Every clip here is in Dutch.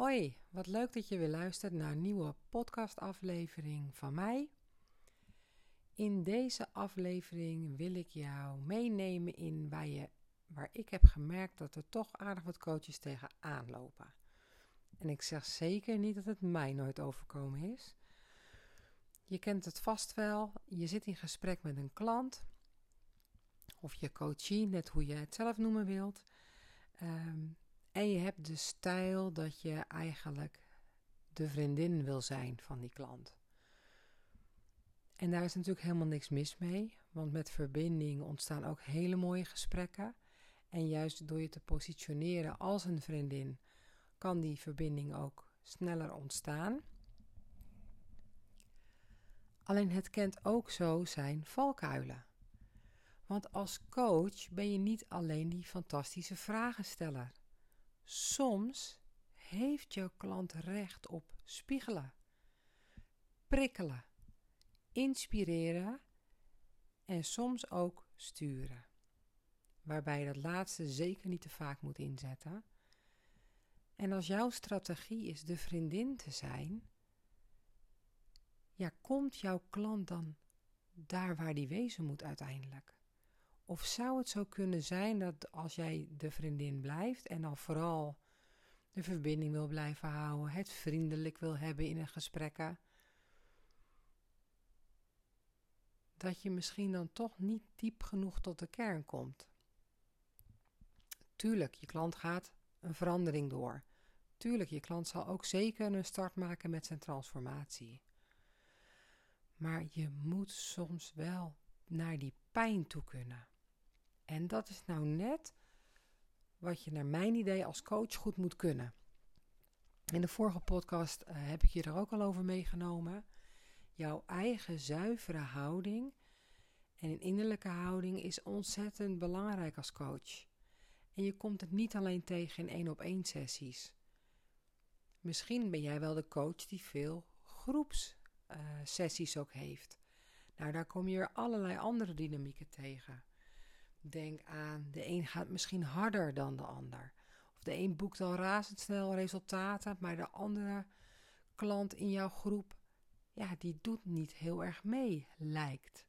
Hoi, wat leuk dat je weer luistert naar een nieuwe podcastaflevering van mij. In deze aflevering wil ik jou meenemen in waar, je, waar ik heb gemerkt dat er toch aardig wat coaches tegenaan lopen. En ik zeg zeker niet dat het mij nooit overkomen is. Je kent het vast wel. Je zit in gesprek met een klant of je coachie, net hoe je het zelf noemen wilt. Um, en je hebt de stijl dat je eigenlijk de vriendin wil zijn van die klant. En daar is natuurlijk helemaal niks mis mee, want met verbinding ontstaan ook hele mooie gesprekken. En juist door je te positioneren als een vriendin, kan die verbinding ook sneller ontstaan. Alleen het kent ook zo zijn valkuilen. Want als coach ben je niet alleen die fantastische vragensteller. Soms heeft jouw klant recht op spiegelen, prikkelen, inspireren en soms ook sturen. Waarbij je dat laatste zeker niet te vaak moet inzetten. En als jouw strategie is de vriendin te zijn, ja, komt jouw klant dan daar waar die wezen moet uiteindelijk? Of zou het zo kunnen zijn dat als jij de vriendin blijft en dan vooral de verbinding wil blijven houden, het vriendelijk wil hebben in een gesprekken, dat je misschien dan toch niet diep genoeg tot de kern komt? Tuurlijk, je klant gaat een verandering door. Tuurlijk, je klant zal ook zeker een start maken met zijn transformatie. Maar je moet soms wel naar die pijn toe kunnen. En dat is nou net wat je naar mijn idee als coach goed moet kunnen. In de vorige podcast uh, heb ik je er ook al over meegenomen. Jouw eigen zuivere houding en een innerlijke houding is ontzettend belangrijk als coach. En je komt het niet alleen tegen in één op één sessies. Misschien ben jij wel de coach die veel groepssessies uh, ook heeft. Nou, daar kom je er allerlei andere dynamieken tegen. Denk aan, de een gaat misschien harder dan de ander. Of de een boekt al razendsnel resultaten, maar de andere klant in jouw groep, ja, die doet niet heel erg mee, lijkt.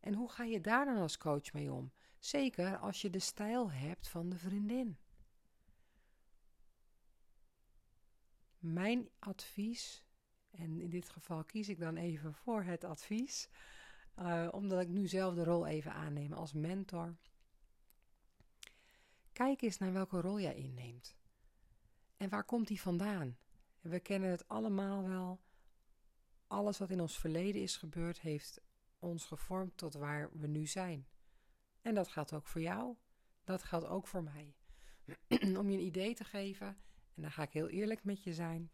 En hoe ga je daar dan als coach mee om? Zeker als je de stijl hebt van de vriendin. Mijn advies, en in dit geval kies ik dan even voor het advies, uh, omdat ik nu zelf de rol even aanneem als mentor. Kijk eens naar welke rol jij inneemt. En waar komt die vandaan? We kennen het allemaal wel. Alles wat in ons verleden is gebeurd, heeft ons gevormd tot waar we nu zijn. En dat geldt ook voor jou. Dat geldt ook voor mij. Om je een idee te geven, en dan ga ik heel eerlijk met je zijn.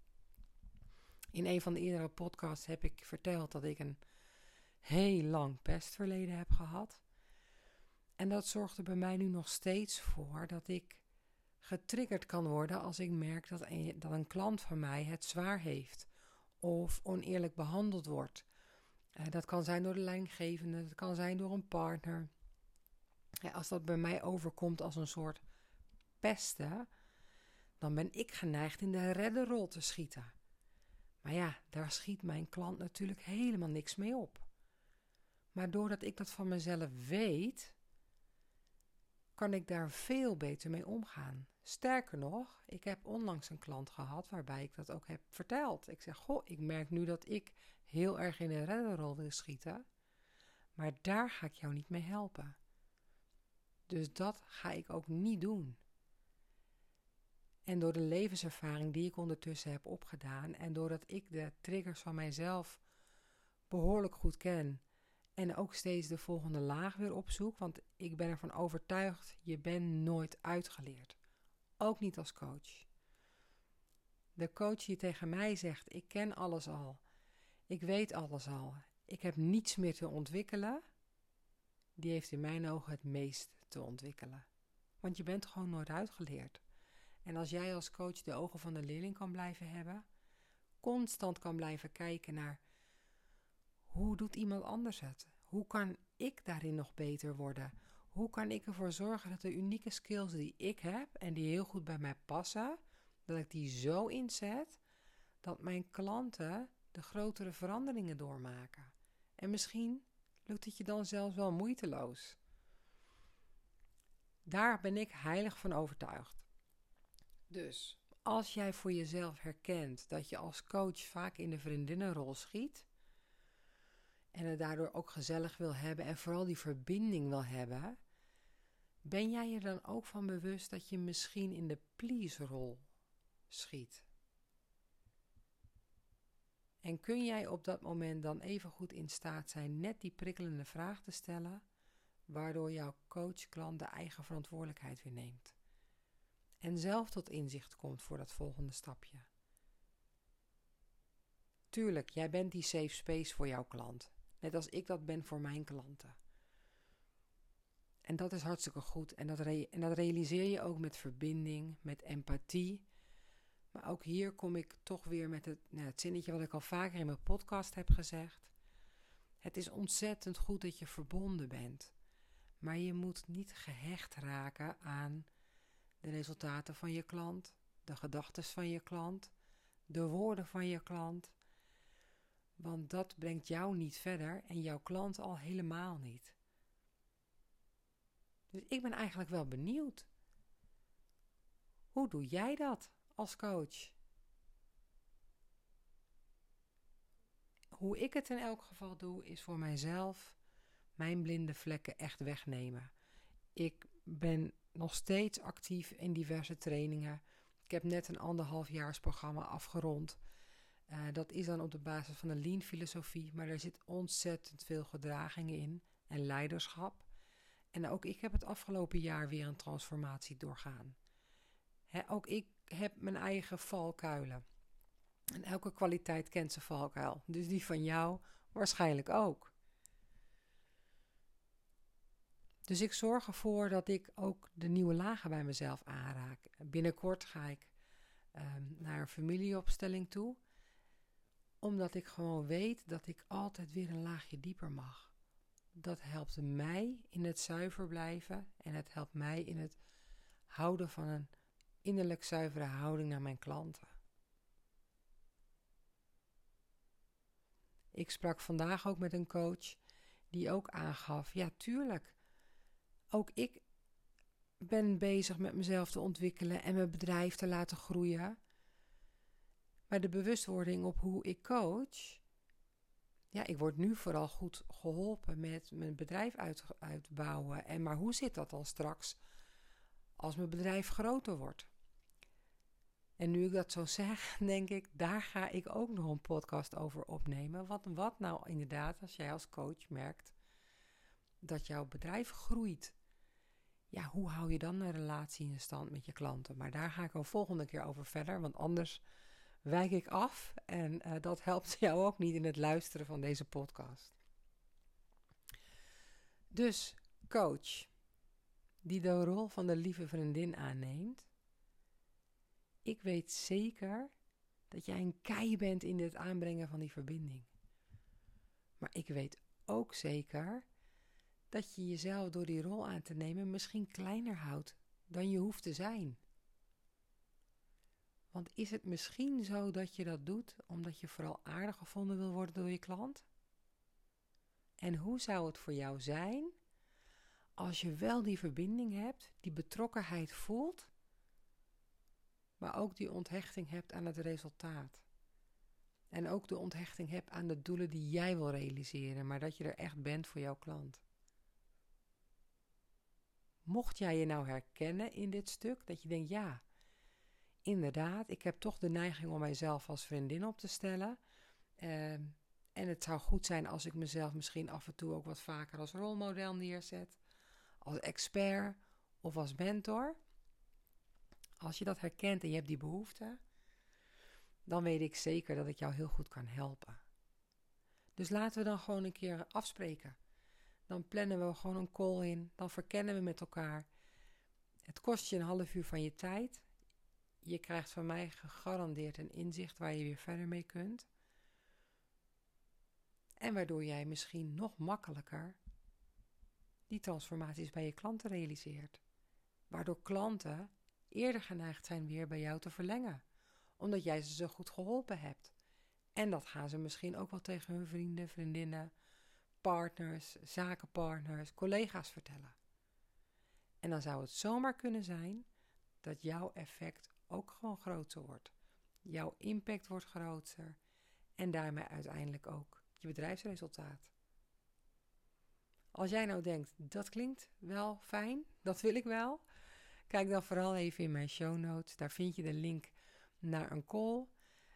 In een van de eerdere podcasts heb ik verteld dat ik een heel lang pestverleden heb gehad. En dat zorgt er bij mij nu nog steeds voor dat ik getriggerd kan worden als ik merk dat een, dat een klant van mij het zwaar heeft of oneerlijk behandeld wordt. Uh, dat kan zijn door de leidinggevende, dat kan zijn door een partner. Ja, als dat bij mij overkomt als een soort pesten, dan ben ik geneigd in de redderrol te schieten. Maar ja, daar schiet mijn klant natuurlijk helemaal niks mee op. Maar doordat ik dat van mezelf weet, kan ik daar veel beter mee omgaan. Sterker nog, ik heb onlangs een klant gehad waarbij ik dat ook heb verteld. Ik zeg: Goh, ik merk nu dat ik heel erg in een redderrol wil schieten, maar daar ga ik jou niet mee helpen. Dus dat ga ik ook niet doen. En door de levenservaring die ik ondertussen heb opgedaan en doordat ik de triggers van mijzelf behoorlijk goed ken en ook steeds de volgende laag weer opzoek, want ik ben ervan overtuigd, je bent nooit uitgeleerd. Ook niet als coach. De coach die tegen mij zegt, ik ken alles al, ik weet alles al, ik heb niets meer te ontwikkelen, die heeft in mijn ogen het meest te ontwikkelen. Want je bent gewoon nooit uitgeleerd. En als jij als coach de ogen van de leerling kan blijven hebben, constant kan blijven kijken naar hoe doet iemand anders het? Hoe kan ik daarin nog beter worden? Hoe kan ik ervoor zorgen dat de unieke skills die ik heb en die heel goed bij mij passen, dat ik die zo inzet dat mijn klanten de grotere veranderingen doormaken. En misschien lukt het je dan zelfs wel moeiteloos. Daar ben ik heilig van overtuigd. Dus als jij voor jezelf herkent dat je als coach vaak in de vriendinnenrol schiet en het daardoor ook gezellig wil hebben en vooral die verbinding wil hebben, ben jij je dan ook van bewust dat je misschien in de please-rol schiet? En kun jij op dat moment dan even goed in staat zijn net die prikkelende vraag te stellen, waardoor jouw coach-klant de eigen verantwoordelijkheid weer neemt? En zelf tot inzicht komt voor dat volgende stapje. Tuurlijk, jij bent die safe space voor jouw klant, net als ik dat ben voor mijn klanten. En dat is hartstikke goed. En dat, en dat realiseer je ook met verbinding, met empathie maar ook hier kom ik toch weer met het, nou, het zinnetje wat ik al vaker in mijn podcast heb gezegd. Het is ontzettend goed dat je verbonden bent. Maar je moet niet gehecht raken aan de resultaten van je klant, de gedachten van je klant, de woorden van je klant. Want dat brengt jou niet verder en jouw klant al helemaal niet. Dus ik ben eigenlijk wel benieuwd. Hoe doe jij dat? als coach. Hoe ik het in elk geval doe, is voor mijzelf mijn blinde vlekken echt wegnemen. Ik ben nog steeds actief in diverse trainingen. Ik heb net een anderhalfjaarsprogramma afgerond. Uh, dat is dan op de basis van de lean filosofie, maar er zit ontzettend veel gedragingen in en leiderschap. En ook ik heb het afgelopen jaar weer een transformatie doorgaan. ook ik heb mijn eigen valkuilen. En elke kwaliteit kent zijn valkuil. Dus die van jou waarschijnlijk ook. Dus ik zorg ervoor dat ik ook de nieuwe lagen bij mezelf aanraak. Binnenkort ga ik ehm, naar een familieopstelling toe. Omdat ik gewoon weet dat ik altijd weer een laagje dieper mag. Dat helpt mij in het zuiver blijven en het helpt mij in het houden van een innerlijk zuivere houding naar mijn klanten. Ik sprak vandaag ook met een coach die ook aangaf: ja, tuurlijk. Ook ik ben bezig met mezelf te ontwikkelen en mijn bedrijf te laten groeien. Maar de bewustwording op hoe ik coach. Ja, ik word nu vooral goed geholpen met mijn bedrijf uit, uitbouwen. En maar hoe zit dat dan straks als mijn bedrijf groter wordt? En nu ik dat zo zeg, denk ik, daar ga ik ook nog een podcast over opnemen. Wat, wat nou inderdaad, als jij als coach merkt dat jouw bedrijf groeit. Ja, hoe hou je dan een relatie in stand met je klanten? Maar daar ga ik een volgende keer over verder, want anders wijk ik af. En uh, dat helpt jou ook niet in het luisteren van deze podcast. Dus, coach, die de rol van de lieve vriendin aanneemt ik weet zeker dat jij een kei bent in het aanbrengen van die verbinding. Maar ik weet ook zeker dat je jezelf door die rol aan te nemen misschien kleiner houdt dan je hoeft te zijn. Want is het misschien zo dat je dat doet omdat je vooral aardig gevonden wil worden door je klant? En hoe zou het voor jou zijn als je wel die verbinding hebt, die betrokkenheid voelt maar ook die onthechting hebt aan het resultaat. En ook de onthechting hebt aan de doelen die jij wil realiseren, maar dat je er echt bent voor jouw klant. Mocht jij je nou herkennen in dit stuk, dat je denkt, ja, inderdaad, ik heb toch de neiging om mijzelf als vriendin op te stellen. Ehm, en het zou goed zijn als ik mezelf misschien af en toe ook wat vaker als rolmodel neerzet, als expert of als mentor. Als je dat herkent en je hebt die behoefte, dan weet ik zeker dat ik jou heel goed kan helpen. Dus laten we dan gewoon een keer afspreken. Dan plannen we gewoon een call in, dan verkennen we met elkaar. Het kost je een half uur van je tijd. Je krijgt van mij gegarandeerd een inzicht waar je weer verder mee kunt. En waardoor jij misschien nog makkelijker die transformaties bij je klanten realiseert. Waardoor klanten eerder geneigd zijn weer bij jou te verlengen, omdat jij ze zo goed geholpen hebt. En dat gaan ze misschien ook wel tegen hun vrienden, vriendinnen, partners, zakenpartners, collega's vertellen. En dan zou het zomaar kunnen zijn dat jouw effect ook gewoon groter wordt. Jouw impact wordt groter en daarmee uiteindelijk ook je bedrijfsresultaat. Als jij nou denkt, dat klinkt wel fijn, dat wil ik wel, kijk dan vooral even in mijn show notes. Daar vind je de link naar een call.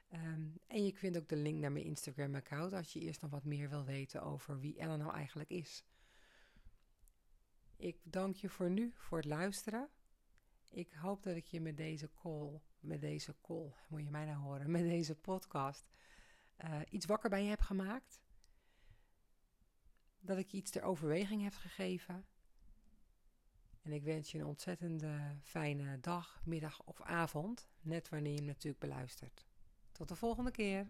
Ehm, en je vindt ook de link naar mijn Instagram-account als je eerst nog wat meer wil weten over wie Ellen nou eigenlijk is. Ik dank je voor nu voor het luisteren. Ik hoop dat ik je met deze call, met deze call, moet je mij nou horen, met deze podcast, uh, iets wakker bij je heb gemaakt. Dat ik je iets ter overweging heb gegeven. En ik wens je een ontzettende fijne dag, middag of avond, net wanneer je hem natuurlijk beluistert. Tot de volgende keer.